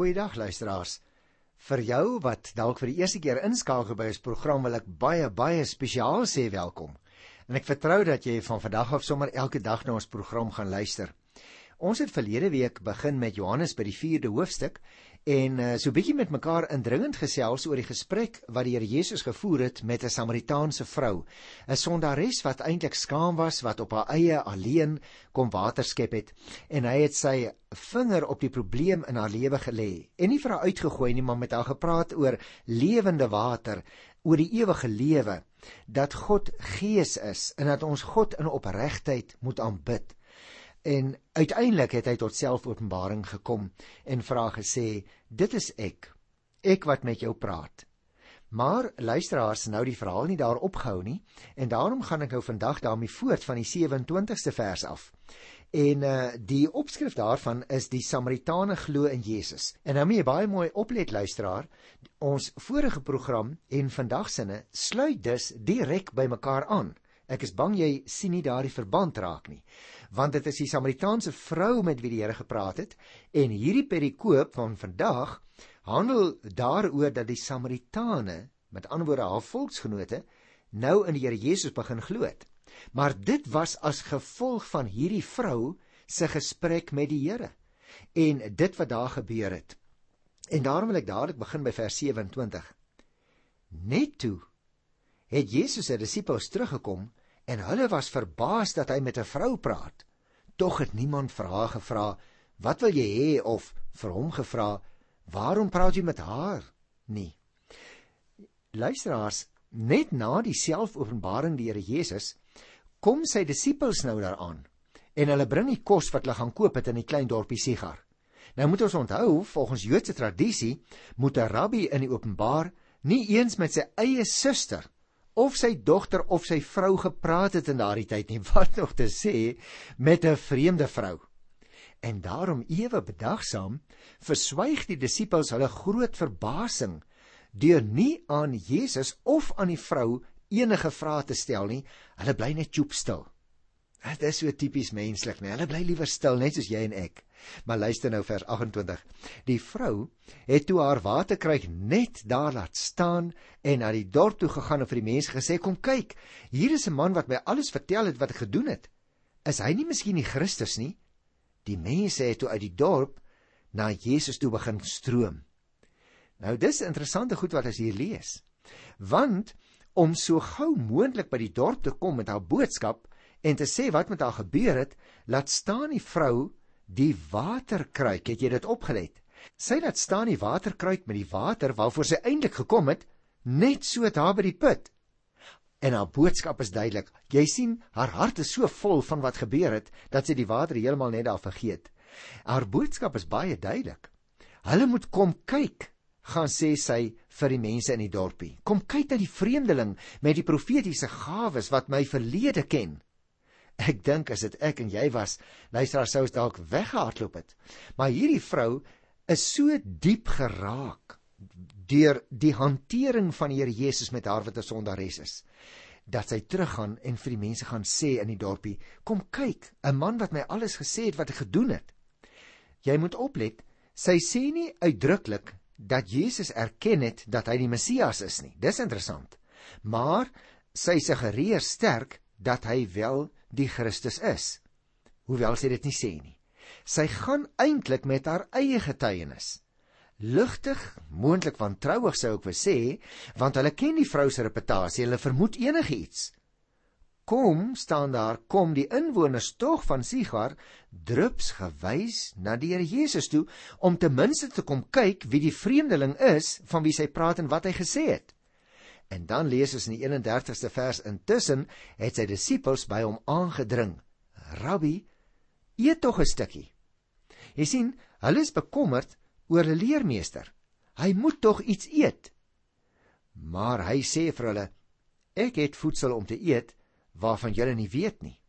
Goeiedag luisteraars. Vir jou wat dalk vir die eerste keer inskakel by ons program wil ek baie baie spesiaal sê welkom. En ek vertrou dat jy van vandag af sommer elke dag na ons program gaan luister. Ons het verlede week begin met Johannes by die 4de hoofstuk en uh, so bietjie met mekaar indringend gesels oor die gesprek wat die Here Jesus gevoer het met 'n Samaritaanse vrou, 'n sondares wat eintlik skaam was wat op haar eie alleen kom water skep het en hy het sy vinger op die probleem in haar lewe gelê en nie vir haar uitgegooi nie, maar met haar gepraat oor lewende water, oor die ewige lewe, dat God Gees is en dat ons God in opregtheid moet aanbid. En uiteindelik het hy tot selfopenbaring gekom en vra gesê: "Dit is ek, ek wat met jou praat." Maar luisteraars, nou die verhaal nie daar opgehou nie en daarom gaan ek nou vandag daarmee voort van die 27ste vers af. En uh die opskrif daarvan is die Samaritane glo in Jesus. En nou moet jy baie mooi oplet luisteraar. Ons vorige program en vandag sinne sluit dus direk by mekaar aan. Ek is bang jy sien nie daardie verband raak nie want dit is die Samaritaanse vrou met wie die Here gepraat het en hierdie perikoop van vandag handel daaroor dat die Samaritane met ander woorde haar volksgenote nou in die Here Jesus begin glo het. Maar dit was as gevolg van hierdie vrou se gesprek met die Here en dit wat daar gebeur het. En daarom wil ek dadelik begin by vers 27. Net toe het Jesus se disippels teruggekom en hulle was verbaas dat hy met 'n vrou praat. Tog het niemand vir haar gevra, "Wat wil jy hê?" of vir hom gevra, "Waarom praat jy met haar?" nie. Luisteraars, net na die selfopenbaring die Here Jesus, kom sy disippels nou daaraan en hulle bring die kos wat hulle gaan koop het in die klein dorpie Sigar. Nou moet ons onthou, volgens Joodse tradisie, moet 'n rabbi in die openbaar nie eens met sy eie suster of sy dogter of sy vrou gepraat het in daardie tyd nie wat nog te sê met 'n vreemde vrou. En daarom ewe bedagsaam verswyg die disippels hulle groot verbasing deur nie aan Jesus of aan die vrou enige vrae te stel nie. Hulle bly net choopstil. Dit is so tipies menslik, nee. Hulle bly liewer stil net soos jy en ek. Maar luister nou vers 28. Die vrou het toe haar waterkruik net daar laat staan en na die dorp toe gegaan en vir die mense gesê: "Kom kyk, hier is 'n man wat my alles vertel het wat ek gedoen het. Is hy nie miskien die Christus nie?" Die mense het toe uit die dorp na Jesus toe begin stroom. Nou dis interessante goed wat ons hier lees. Want om so gou moontlik by die dorp te kom met haar boodskap en te sê wat met haar gebeur het, laat staan die vrou die waterkruik. Het jy dit opgelet? Sy laat staan die waterkruik met die water waarvoor sy eintlik gekom het, net so daar by die put. En haar boodskap is duidelik. Jy sien, haar hart is so vol van wat gebeur het dat sy die water heeltemal net daar vergeet. Haar boodskap is baie duidelik. Hulle moet kom kyk, gaan sê sy vir die mense in die dorpie. Kom kyk na die vreemdeling met die profetiese gawes wat my verlede ken. Ek dink as dit ek en jy was, luister sou ons dalk weggehardloop het. Maar hierdie vrou is so diep geraak deur die hantering van die Here Jesus met haar wat 'n sondares is dat sy teruggaan en vir die mense gaan sê in die dorpie kom kyk 'n man wat my alles gesê het wat ek gedoen het. Jy moet oplet. Sy sê nie uitdruklik dat Jesus erken het dat hy die Messias is nie. Dis interessant. Maar sy suggereer sterk dat hy wel die Christus is. Hoewel sy dit nie sê nie. Sy gaan eintlik met haar eie getuienis. Ligtig, moontlik van trouig sou ek wou sê, want hulle ken die vrou se reputasie, hulle vermoed enigiets. Kom staan daar, kom die inwoners tog van Sigar drups gewys na die Here Jesus toe om ten minste te kom kyk wie die vreemdeling is van wie sy praat en wat hy gesê het. En dan lees ons in die 31ste vers intussen het sy disippels by hom aangedring. Rabbi, eet tog 'n stukkie. Jy sien, hulle is bekommerd oor 'n leermeester. Hy moet tog iets eet. Maar hy sê vir hulle: Ek het voedsel om te eet waarvan julle nie weet nie.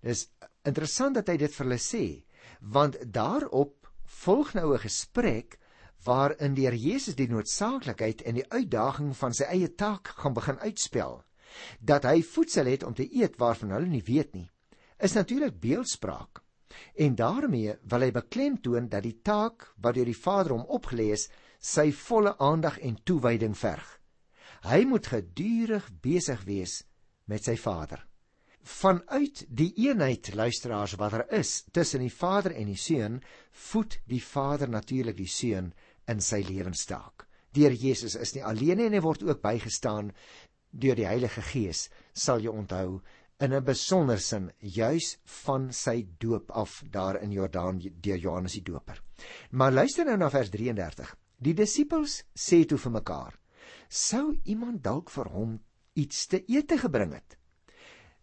Dis interessant dat hy dit vir hulle sê, want daarop volg nou 'n gesprek waarin die Here Jesus die noodsaaklikheid en die uitdaging van sy eie taak gaan begin uitspel dat hy voedsel het om te eet waarvan hulle nie weet nie is natuurlik beeldspraak En daarmee wil hy beklemtoon dat die taak wat deur die Vader hom opgelê is, sy volle aandag en toewyding verg. Hy moet gedurig besig wees met sy Vader. Vanuit die eenheid luisteraars wat daar er is tussen die Vader en die Seun, voed die Vader natuurlik die Seun in sy lewenstaak. Deur Jesus is nie alleen nie en hy word ook bygestaan deur die Heilige Gees, sal jy onthou in 'n besonder sin juis van sy doop af daar in Jordaan deur Johannes die Doper. Maar luister nou na vers 33. Die disippels sê toe vir mekaar: "Sou iemand dalk vir hom iets te ete gebring het?"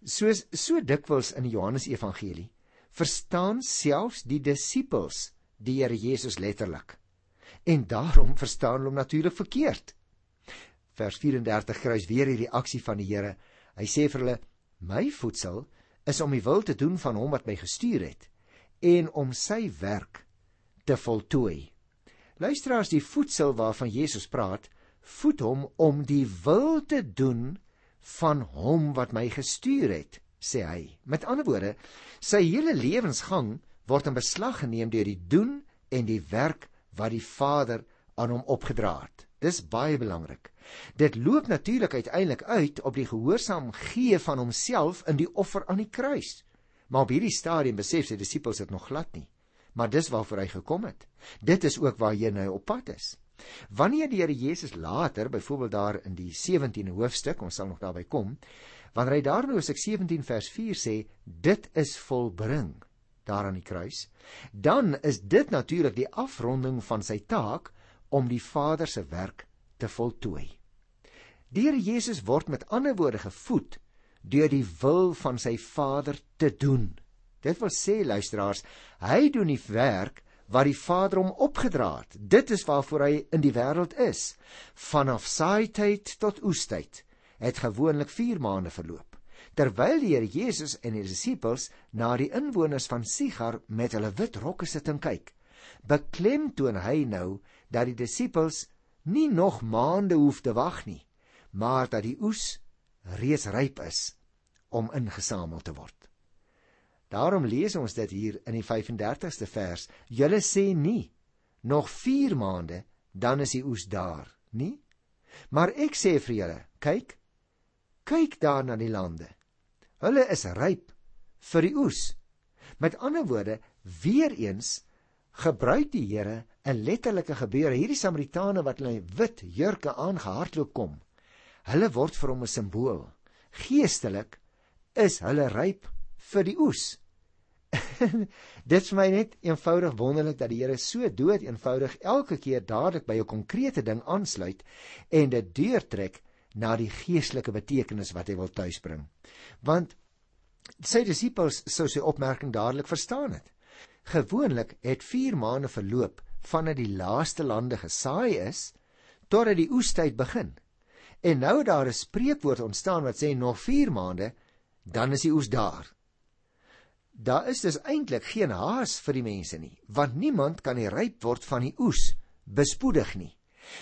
Soos so dikwels in die Johannes Evangelie, verstaan selfs die disippels die Here Jesus letterlik. En daarom verstaan hulle hom natuurlik verkeerd. Vers 34 kry weer hierdie reaksie van die Here. Hy sê vir hulle: My voedsel is om die wil te doen van hom wat my gestuur het en om sy werk te voltooi. Luisteraars, die voedsel waarvan Jesus praat, voed hom om die wil te doen van hom wat my gestuur het, sê hy. Met ander woorde, sy hele lewensgang word in beslag geneem deur die doen en die werk wat die Vader aan hom opgedra het. Dis baie belangrik. Dit loop natuurlik uiteindelik uit op die gehoorsaam gee van homself in die offer aan die kruis. Maar op hierdie stadium besef sy disippels dit nog glad nie. Maar dis waarvoor hy gekom het. Dit is ook waar hy nou op pad is. Wanneer die Here Jesus later, byvoorbeeld daar in die 17de hoofstuk, ons sal nog daarby kom, wanneer hy daar in Hoofstuk 17 vers 4 sê, dit is volbring daar aan die kruis, dan is dit natuurlik die afronding van sy taak om die Vader se werk te voltooi. Die Here Jesus word met ander woorde gevoed deur die wil van sy Vader te doen. Dit wil sê luisteraars, hy doen die werk wat die Vader hom opgedra het. Dit is waarvoor hy in die wêreld is. Vanaf saaityd tot oestyd het gewoonlik 4 maande verloop. Terwyl die Here Jesus en die disippels na die inwoners van Sigar met hulle wit rokke sit en kyk, beklemtoon hy nou dat die disippels nie nog maande hoef te wag nie maar dat die oes reeds ryp is om ingesamel te word. Daarom lees ons dit hier in die 35ste vers. Julle sê nie nog 4 maande dan is die oes daar, nie? Maar ek sê vir julle, kyk, kyk daar na die lande. Hulle is ryp vir die oes. Met ander woorde, weer eens gebruik die Here 'n letterlike gebeure. Hierdie Samaritane wat hulle wit jurke aangehardloop kom, Hulle word vir hom 'n simbool. Geestelik is hulle ryp vir die oes. Dit is my net eenvoudig wonderlik dat die Here so dood eenvoudig elke keer dadelik by 'n konkrete ding aansluit en dit deurtrek na die geestelike betekenis wat hy wil tuisbring. Want sy disippels sou sy opmerking dadelik verstaan het. Gewoonlik het 4 maande verloop vandat die laaste lande gesaai is totdat die oestyd begin. En nou daar 'n spreekwoord ontstaan wat sê nog 4 maande dan is die oes daar. Daar is dus eintlik geen haas vir die mense nie, want niemand kan die ryp word van die oes bespoedig nie.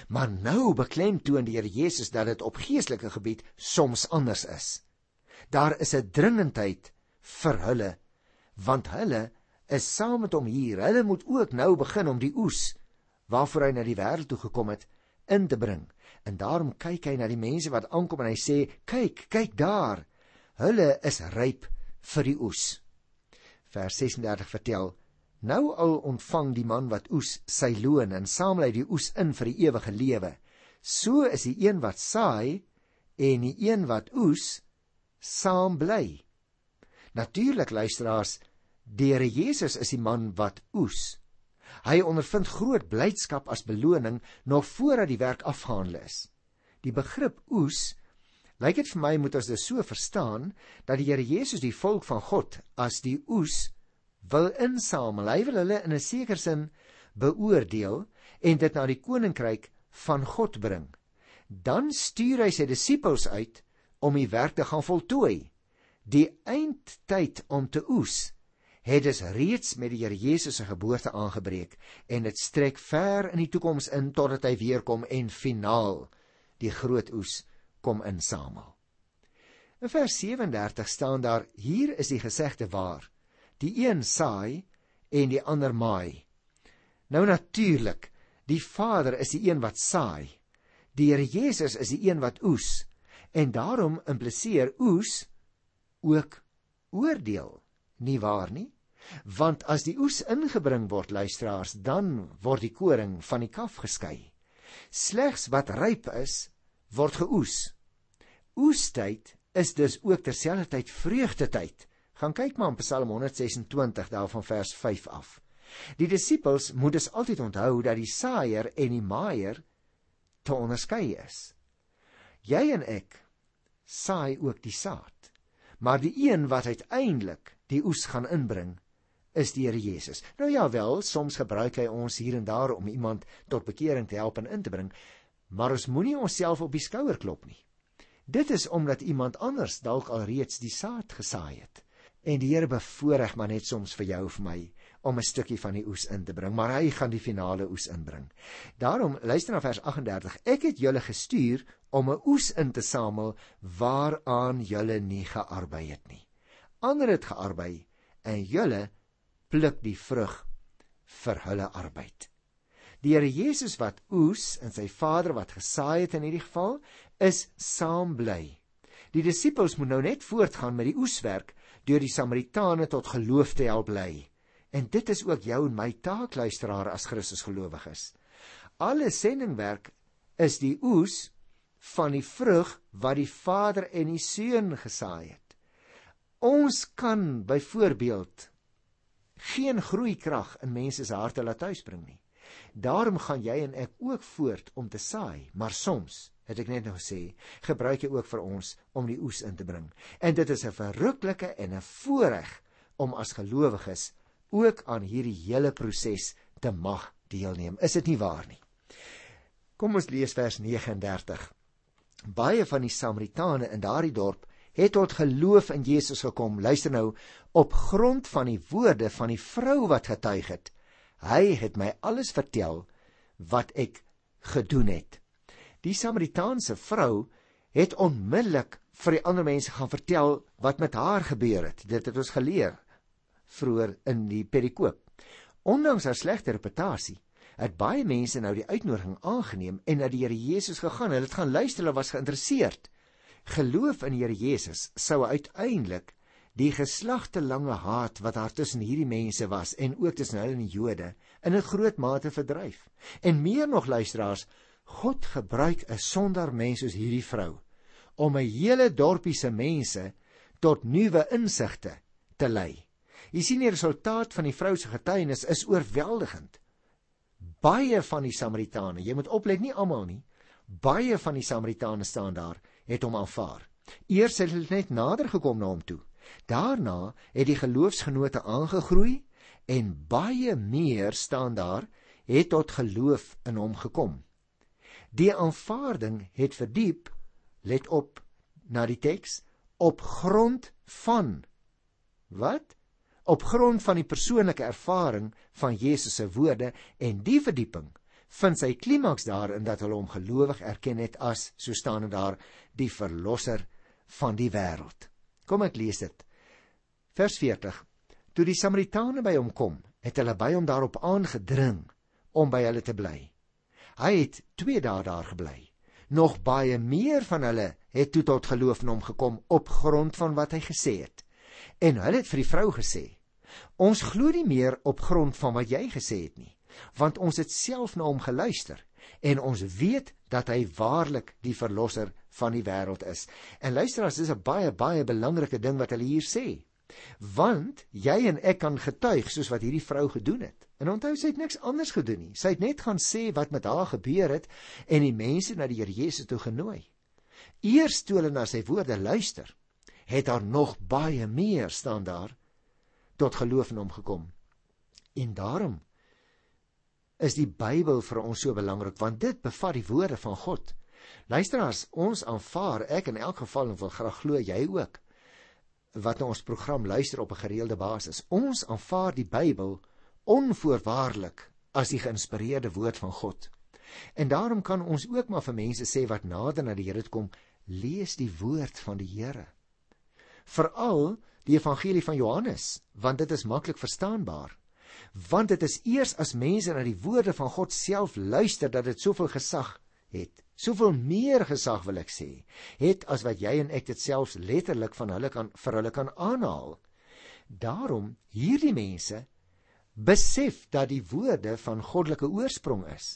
Maar nou beklemtoon die Here Jesus dat dit op geestelike gebied soms anders is. Daar is 'n dringendheid vir hulle, want hulle is saam met hom hier. Hulle moet ook nou begin om die oes waarvoor hy na die wêreld toe gekom het in te bring. En daarom kyk hy na die mense wat aankom en hy sê: "Kyk, kyk daar. Hulle is ryp vir die oes." Vers 36 vertel: "Nou al ontvang die man wat oes sy loon en samel hy die oes in vir die ewige lewe. So is die een wat saai en die een wat oes saam bly." Natuurlik luisteraars, die Here Jesus is die man wat oes. Hy ondervind groot blydskap as beloning nog voordat die werk afgehandel is. Die begrip oes lyk dit vir my moet ons dit so verstaan dat die Here Jesus die volk van God as die oes wil insamel. Hy wil hulle in 'n sekere sin beoordeel en dit na die koninkryk van God bring. Dan stuur hy sy disippels uit om die werk te gaan voltooi. Die eindtyd om te oes het dus reeds met die Here Jesus se geboorte aangebreek en dit strek ver in die toekoms in totdat hy weer kom en finaal die groot oes kom insamel. In vers 37 staan daar: Hier is die gesegde waar. Die een saai en die ander maai. Nou natuurlik, die Vader is die een wat saai. Die Here Jesus is die een wat oes. En daarom impliseer oes ook oordeel. Nie waar nie? Want as die oes ingebring word, luisteraars, dan word die koring van die kaf geskei. Slegs wat ryp is, word geoes. Oestyd is dus ook terselfdertyd vreugdetyd. Gaan kyk maar in Psalm 126 daarvan vers 5 af. Die disippels moet dus altyd onthou dat die saaier en die maaier te onderskei is. Jy en ek saai ook die saad, maar die een wat uiteindelik die oes gaan inbring, is die Here Jesus. Nou ja wel, soms gebruik hy ons hier en daar om iemand tot bekering te help en in te bring, maar ons moenie onsself op die skouer klop nie. Dit is omdat iemand anders dalk alreeds die saad gesaai het. En die Here bevoorreg maar net soms vir jou of my om 'n stukkie van die oes in te bring, maar hy gaan die finale oes inbring. Daarom luister na vers 38. Ek het julle gestuur om 'n oes in te samel waaraan julle nie gearbei het nie. Ander het gearbei en julle pluk die vrug vir hulle arbeid. Die Here Jesus wat oes en sy Vader wat gesaai het in hierdie geval is saam bly. Die disippels moet nou net voortgaan met die oeswerk deur die Samaritane tot geloof te help lei. En dit is ook jou en my taak luisteraar as Christus gelowiges. Alle sendingwerk is die oes van die vrug wat die Vader en die Seun gesaai het. Ons kan byvoorbeeld geen groeikrag in mense se harte laat tuisbring nie. Daarom gaan jy en ek ook voort om te saai, maar soms, het ek net nou gesê, gebruik jy ook vir ons om die oes in te bring. En dit is 'n verruklike en 'n voorreg om as gelowiges ook aan hierdie hele proses te mag deelneem. Is dit nie waar nie? Kom ons lees vers 39. Baie van die Samaritane in daardie dorp het tot geloof in Jesus gekom. Luister nou, op grond van die woorde van die vrou wat getuig het. Hy het my alles vertel wat ek gedoen het. Die Samaritaanse vrou het onmiddellik vir die ander mense gaan vertel wat met haar gebeur het. Dit het ons geleer vroeër in die perikoop. Ondanks haar slegte reputasie, het baie mense nou die uitnodiging aangeneem en na die Here Jesus gegaan. Hulle het gaan luister, hulle was geïnteresseerd. Geloof in die Here Jesus sou uiteindelik die geslagtelange haat wat daar tussen hierdie mense was en ook tussen hulle en die Jode in 'n groot mate verdryf. En meer nog luisteraars, God gebruik 'n sondaar mens soos hierdie vrou om 'n hele dorpie se mense tot nuwe insigte te lei. Jy sien die resultaat van die vrou se getuienis is oorweldigend. Baie van die Samaritane, jy moet oplet nie almal nie, baie van die Samaritane staan daar het hom aanvaar. Eers het hulle net nader gekom na hom toe. Daarna het die geloofsgenote aangegroei en baie meer staan daar het tot geloof in hom gekom. Die aanvaarding het verdiep, let op na die teks, op grond van wat? Op grond van die persoonlike ervaring van Jesus se woorde en die verdieping vind sy klimaks daarin dat hulle hom gelowig erken het as, so staan dit daar, die verlosser van die wêreld. Kom ek lees dit. Vers 40. Toe die Samaritane by hom kom, het hulle by hom daarop aangedring om by hulle te bly. Hy het 2 dae daar gebly. Nog baie meer van hulle het toe tot geloof in hom gekom op grond van wat hy gesê het. En hulle het vir die vrou gesê: "Ons glo nie meer op grond van wat jy gesê het nie, want ons het self na hom geluister en ons weet dat hy waarlik die verlosser van die wêreld is. En luister as dis 'n baie baie belangrike ding wat hulle hier sê. Want jy en ek kan getuig soos wat hierdie vrou gedoen het. En onthou sy het niks anders gedoen nie. Sy het net gaan sê wat met haar gebeur het en die mense na die Here Jesus toe genooi. Eers toe hulle na sy woorde luister, het daar nog baie meer staan daar tot geloof in hom gekom. En daarom is die Bybel vir ons so belangrik want dit bevat die woorde van God. Luisteraars, ons aanvaar ek in elk geval en wil graag glo jy ook wat na ons program luister op 'n gereelde basis. Ons aanvaar die Bybel onvoorwaardelik as die geïnspireerde woord van God. En daarom kan ons ook maar vir mense sê wat nader na die Here kom, lees die woord van die Here. Veral die evangelie van Johannes, want dit is maklik verstaanbaar. Want dit is eers as mense na die woorde van God self luister dat dit soveel gesag het. Soveel meer gesag wil ek sê, het as wat jy en ek dit selfs letterlik van hulle kan vir hulle kan aanhaal. Daarom hierdie mense besef dat die woorde van goddelike oorsprong is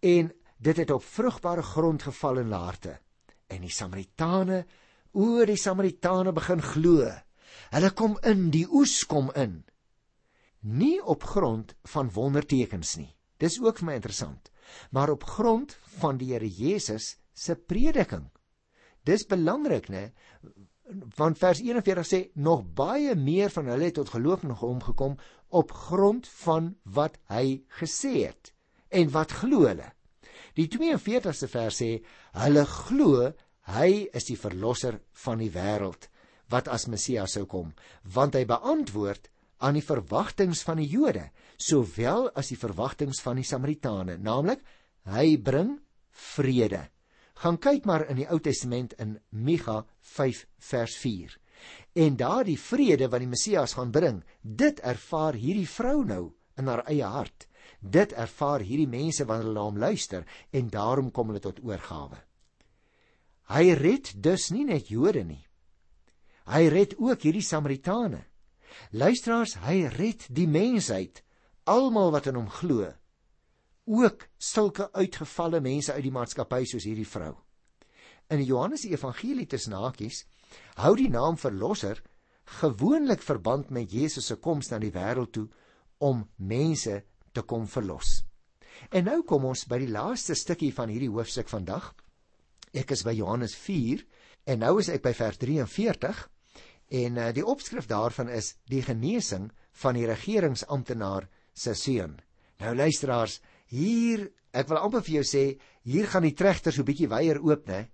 en dit het op vrugbare grond geval in hulle harte. En die Samaritane, o die Samaritane begin glo. Hulle kom in, die oes kom in. Nie op grond van wondertekens nie. Dis ook vir my interessant, maar op grond van die Here Jesus se prediking. Dis belangrik, né? Want vers 41 sê nog baie meer van hulle het tot geloof in hom gekom op grond van wat hy gesê het en wat glo hulle. Die 42ste vers sê hulle glo hy is die verlosser van die wêreld wat as Messias sou kom, want hy beantwoord aan die verwagtinge van die Jode sowel as die verwagtinge van die Samaritane, naamlik hy bring vrede. Gaan kyk maar in die Ou Testament in Micha 5 vers 4. En daardie vrede wat die Messias gaan bring, dit ervaar hierdie vrou nou in haar eie hart. Dit ervaar hierdie mense wanneer hulle na hom luister en daarom kom hulle tot oorgawe. Hy red dus nie net Jode nie. Hy red ook hierdie Samaritane. Luisteraars, hy red die mensheid, almal wat in hom glo. Ook sulke uitgevalle mense uit die maatskappy soos hierdie vrou. In Johannes Evangelie tussen hakies hou die naam verlosser gewoonlik verband met Jesus se koms na die wêreld toe om mense te kom verlos. En nou kom ons by die laaste stukkie van hierdie hoofstuk vandag. Ek is by Johannes 4 en nou is ek by vers 43 en uh, die opskrif daarvan is die genesing van die regeringsamptenaar se seun. Nou luisteraars, hier ek wil amper vir jou sê, hier gaan die trechter so bietjie weier oop, né?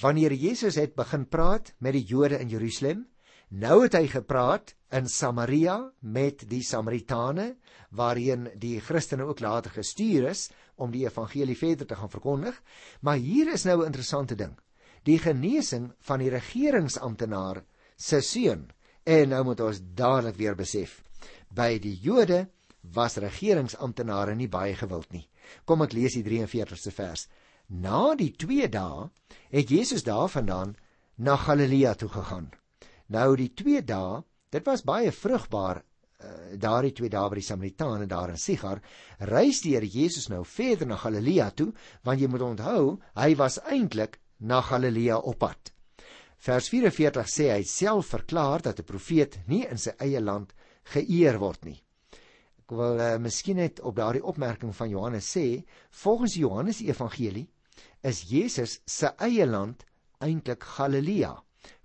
Wanneer Jesus het begin praat met die Jode in Jerusalem, Nou het hy gepraat in Samaria met die Samaritane waarheen die Christene ook later gestuur is om die evangelie verder te gaan verkondig. Maar hier is nou 'n interessante ding. Die genesing van die regeringsamptenaar se seun. En nou moet ons dadelik weer besef, by die Jode was regeringsamptenare nie baie gewild nie. Kom ek lees die 43ste vers. Na die 2 dae het Jesus daarvandaan na Galilea toe gegaan. Nou die 2 dae, dit was baie vrugbaar uh, daardie 2 dae by die Samaritane daar in Sigar, reis die Here Jesus nou verder na Galilea toe, want jy moet onthou, hy was eintlik na Galilea op pad. Vers 44 sê hy self verklaar dat 'n profeet nie in sy eie land geëer word nie. Ek wil uh, miskien net op daardie opmerking van Johannes sê, volgens Johannes Evangelie is Jesus se eie land eintlik Galilea.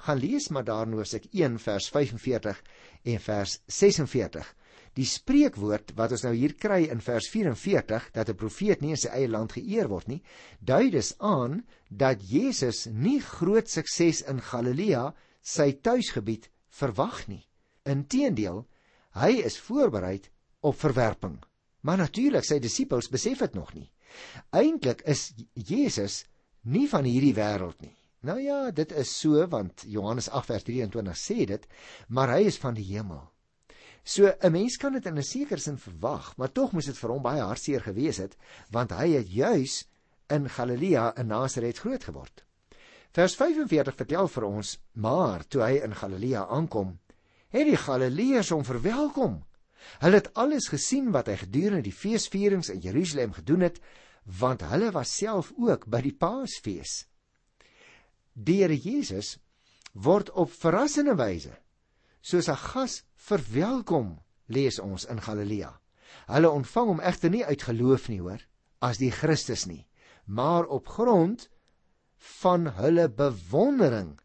Gaan lees maar daar in Hoofstuk 1 vers 45 en vers 46. Die spreekwoord wat ons nou hier kry in vers 44 dat 'n profeet nie in sy eie land geëer word nie, dui dus aan dat Jesus nie groot sukses in Galilea, sy tuisgebied, verwag nie. Inteendeel, hy is voorberei op verwerping. Maar natuurlik sy disippels besef dit nog nie. Eintlik is Jesus nie van hierdie wêreld nie. Nou ja, dit is so want Johannes 8:23 sê dit, maar hy is van die hemel. So 'n mens kan dit in 'n sekere sin verwag, maar tog moes dit vir hom baie hartseer gewees het, want hy het juis in Galilea in Nasaret groot geword. Vers 45 vertel vir ons, maar toe hy in Galilea aankom, het die Galileërs hom verwelkom. Hulle het alles gesien wat hy gedurende die feesvierings in Jerusalem gedoen het, want hulle was self ook by die Paasfees die Here Jesus word op verrassende wyse soos 'n gas verwelkom, lees ons in Galilea. Hulle ontvang hom egter nie uit geloof nie, hoor, as die Christus nie, maar op grond van hulle bewondering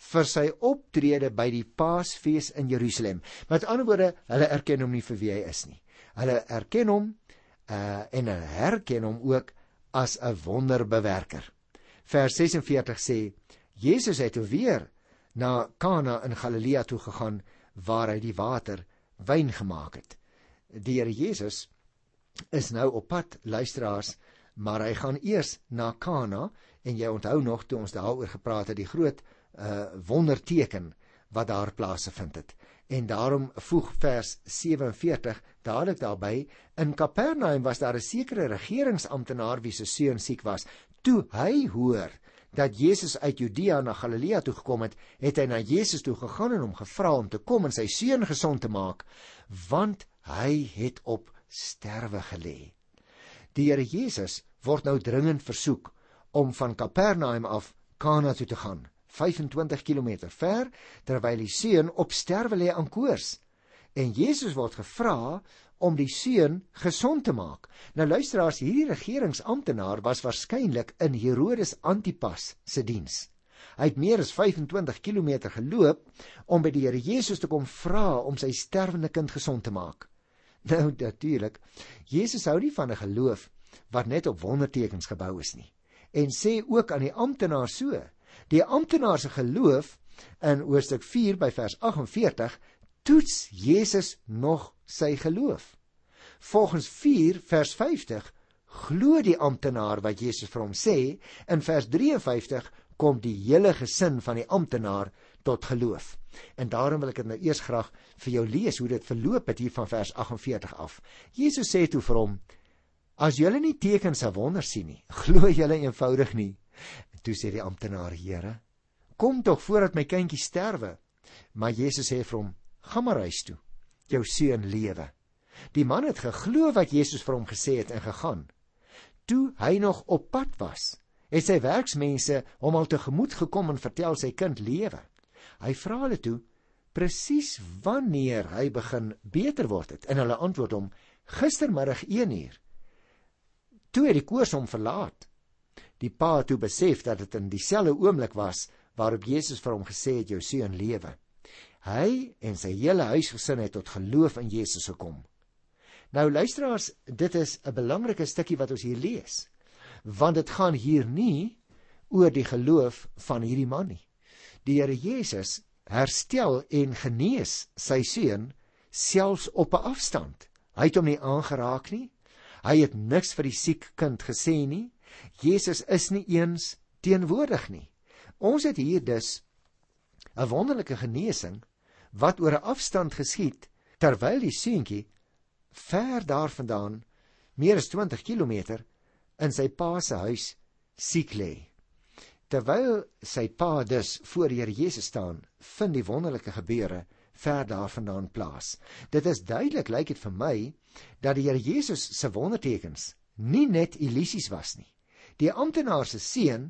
vir sy optrede by die Paasfees in Jerusalem. Met ander woorde, hulle erken hom nie vir wie hy is nie. Hulle erken hom uh en hulle herken hom ook as 'n wonderbewerker. Vers 46 sê Jesus het weer na Kana in Galilea toe gegaan waar hy die water wyn gemaak het. Die Here Jesus is nou op pad luisteraars, maar hy gaan eers na Kana en jy onthou nog toe ons daaroor gepraat het die groot uh wonderteken wat daar plaasgevind het. En daarom voeg vers 47 dadelik daarby in Kapernaum was daar 'n sekere regeringsamptenaar wie se seun siek was. Toe hy hoor dat Jesus uit Judea na Galilea toe gekom het, het hy na Jesus toe gegaan en hom gevra om te kom en sy seun gesond te maak, want hy het op sterwe gelê. Die Here Jesus word nou dringend versoek om van Kapernaum af Kana toe te gaan, 25 km ver, terwyl die seun op sterwe lê aan koors. En Jesus word gevra om die seun gesond te maak. Nou luisteraars, hierdie regeringsamptenaar was waarskynlik in Herodes Antipas se diens. Hy het meer as 25 km geloop om by die Here Jesus te kom vra om sy sterwende kind gesond te maak. Nou natuurlik, Jesus hou nie van 'n geloof wat net op wondertekens gebou is nie en sê ook aan die amptenaar so. Die amptenaar se geloof in hoofstuk 4 by vers 48 toets Jesus nog sy geloof. Volgens 4 vers 50 glo die amptenaar wat Jesus vir hom sê. In vers 53 kom die hele gesin van die amptenaar tot geloof. En daarom wil ek dit nou eers graag vir jou lees hoe dit verloop het hier van vers 48 af. Jesus sê toe vir hom: As julle nie tekens en wonders sien nie, glo julle eenvoudig nie. Toe sê die amptenaar: Here, kom tog voordat my kindjie sterwe. Maar Jesus sê vir hom: Gaan maar huis toe. Jou seun lewe. Die man het geglo wat Jesus vir hom gesê het en gegaan. Toe hy nog op pad was, het sy werksmense hom al tegemoet gekom en vertel sy kind lewe. Hy vra hulle toe presies wanneer hy begin beter word het en hulle antwoord hom gistermiddag 1 uur Toe het die koors hom verlaat. Die pa toe besef dat dit in dieselfde oomblik was waarop Jesus vir hom gesê het jou seun lewe. Hy en sy hele huisgesin het tot geloof in Jesus gekom. Nou luisteraars, dit is 'n belangrike stukkie wat ons hier lees. Want dit gaan hier nie oor die geloof van hierdie man nie. Die Here Jesus herstel en genees sy seun selfs op 'n afstand. Hy het hom nie aangeraak nie. Hy het niks vir die siek kind gesê nie. Jesus is nie eens teenwoordig nie. Ons het hier dus 'n wonderlike genesing wat oor 'n afstand geskied terwyl die seentjie ver daarvandaan meer as 20 km in sy pa se huis siek lê. Terwyl sy pa dus voor Here Jesus staan, vind die wonderlike gebeure ver daarvandaan plaas. Dit is duidelik lyk dit vir my dat die Here Jesus se wondertekens nie net illusies was nie. Die amptenaar se seun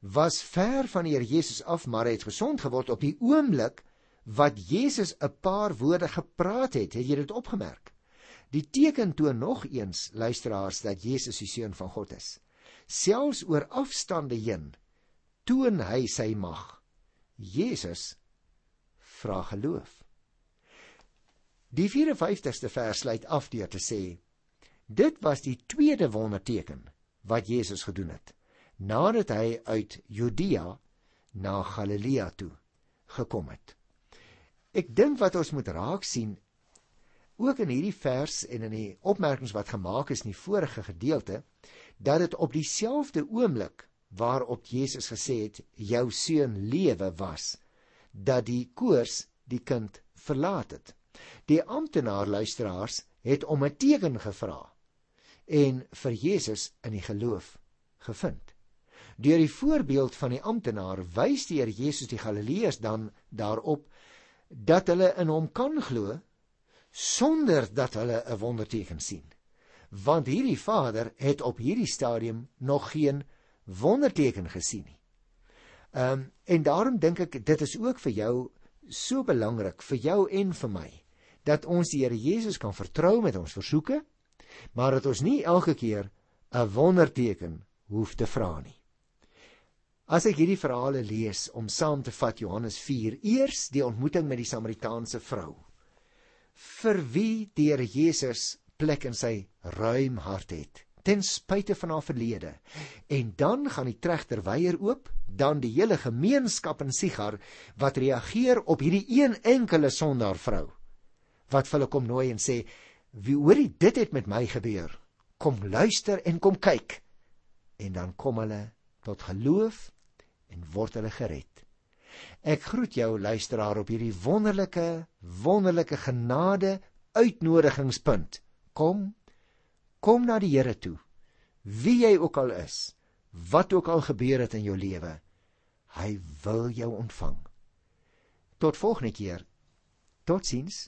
was ver van die Here Jesus af, maar hy het gesond geword op die oomblik wat Jesus 'n paar woorde gepraat het. Het jy dit opgemerk? Die teken toon nog eens luisteraars dat Jesus die seun van God is. Selfs oor afstande heen toon hy sy mag. Jesus vra geloof. Die 54ste vers sluit af deur te sê: Dit was die tweede wonderteken wat Jesus gedoen het nadat hy uit Judea na Galilea toe gekom het. Ek dink wat ons moet raak sien ook in hierdie vers en in die opmerkings wat gemaak is in die vorige gedeelte dat dit op dieselfde oomblik waarop Jesus gesê het jou seun lewe was dat die koors die kind verlaat het. Die amptenaar luisteraars het om 'n teken gevra en vir Jesus in die geloof gevind. Deur die voorbeeld van die amptenaar wys die Here Jesus die Galileërs dan daarop dat hulle in hom kan glo sonder dat hulle 'n wonderteken sien. Want hierdie Vader het op hierdie stadium nog geen wonderteken gesien nie. Ehm um, en daarom dink ek dit is ook vir jou so belangrik vir jou en vir my dat ons die Here Jesus kan vertrou met ons versoeke, maar dat ons nie elke keer 'n wonderteken hoef te vra nie. As ek hierdie verhale lees om saam te vat Johannes 4, eers die ontmoeting met die Samaritaanse vrou, vir wie die Here Jesus plek in sy ruim hart het, ten spyte van haar verlede. En dan gaan die tregter weier oop, dan die hele gemeenskap in Sigar wat reageer op hierdie een enkele sondaar vrou wat hulle kom nooi en sê wie hoorie dit het met my gebeur kom luister en kom kyk en dan kom hulle tot geloof en word hulle gered Ek groet jou luisteraar op hierdie wonderlike, wonderlike genade uitnodigingspunt. Kom, kom na die Here toe. Wie jy ook al is, wat ook al gebeur het in jou lewe, hy wil jou ontvang. Tot volgende keer. Totsiens.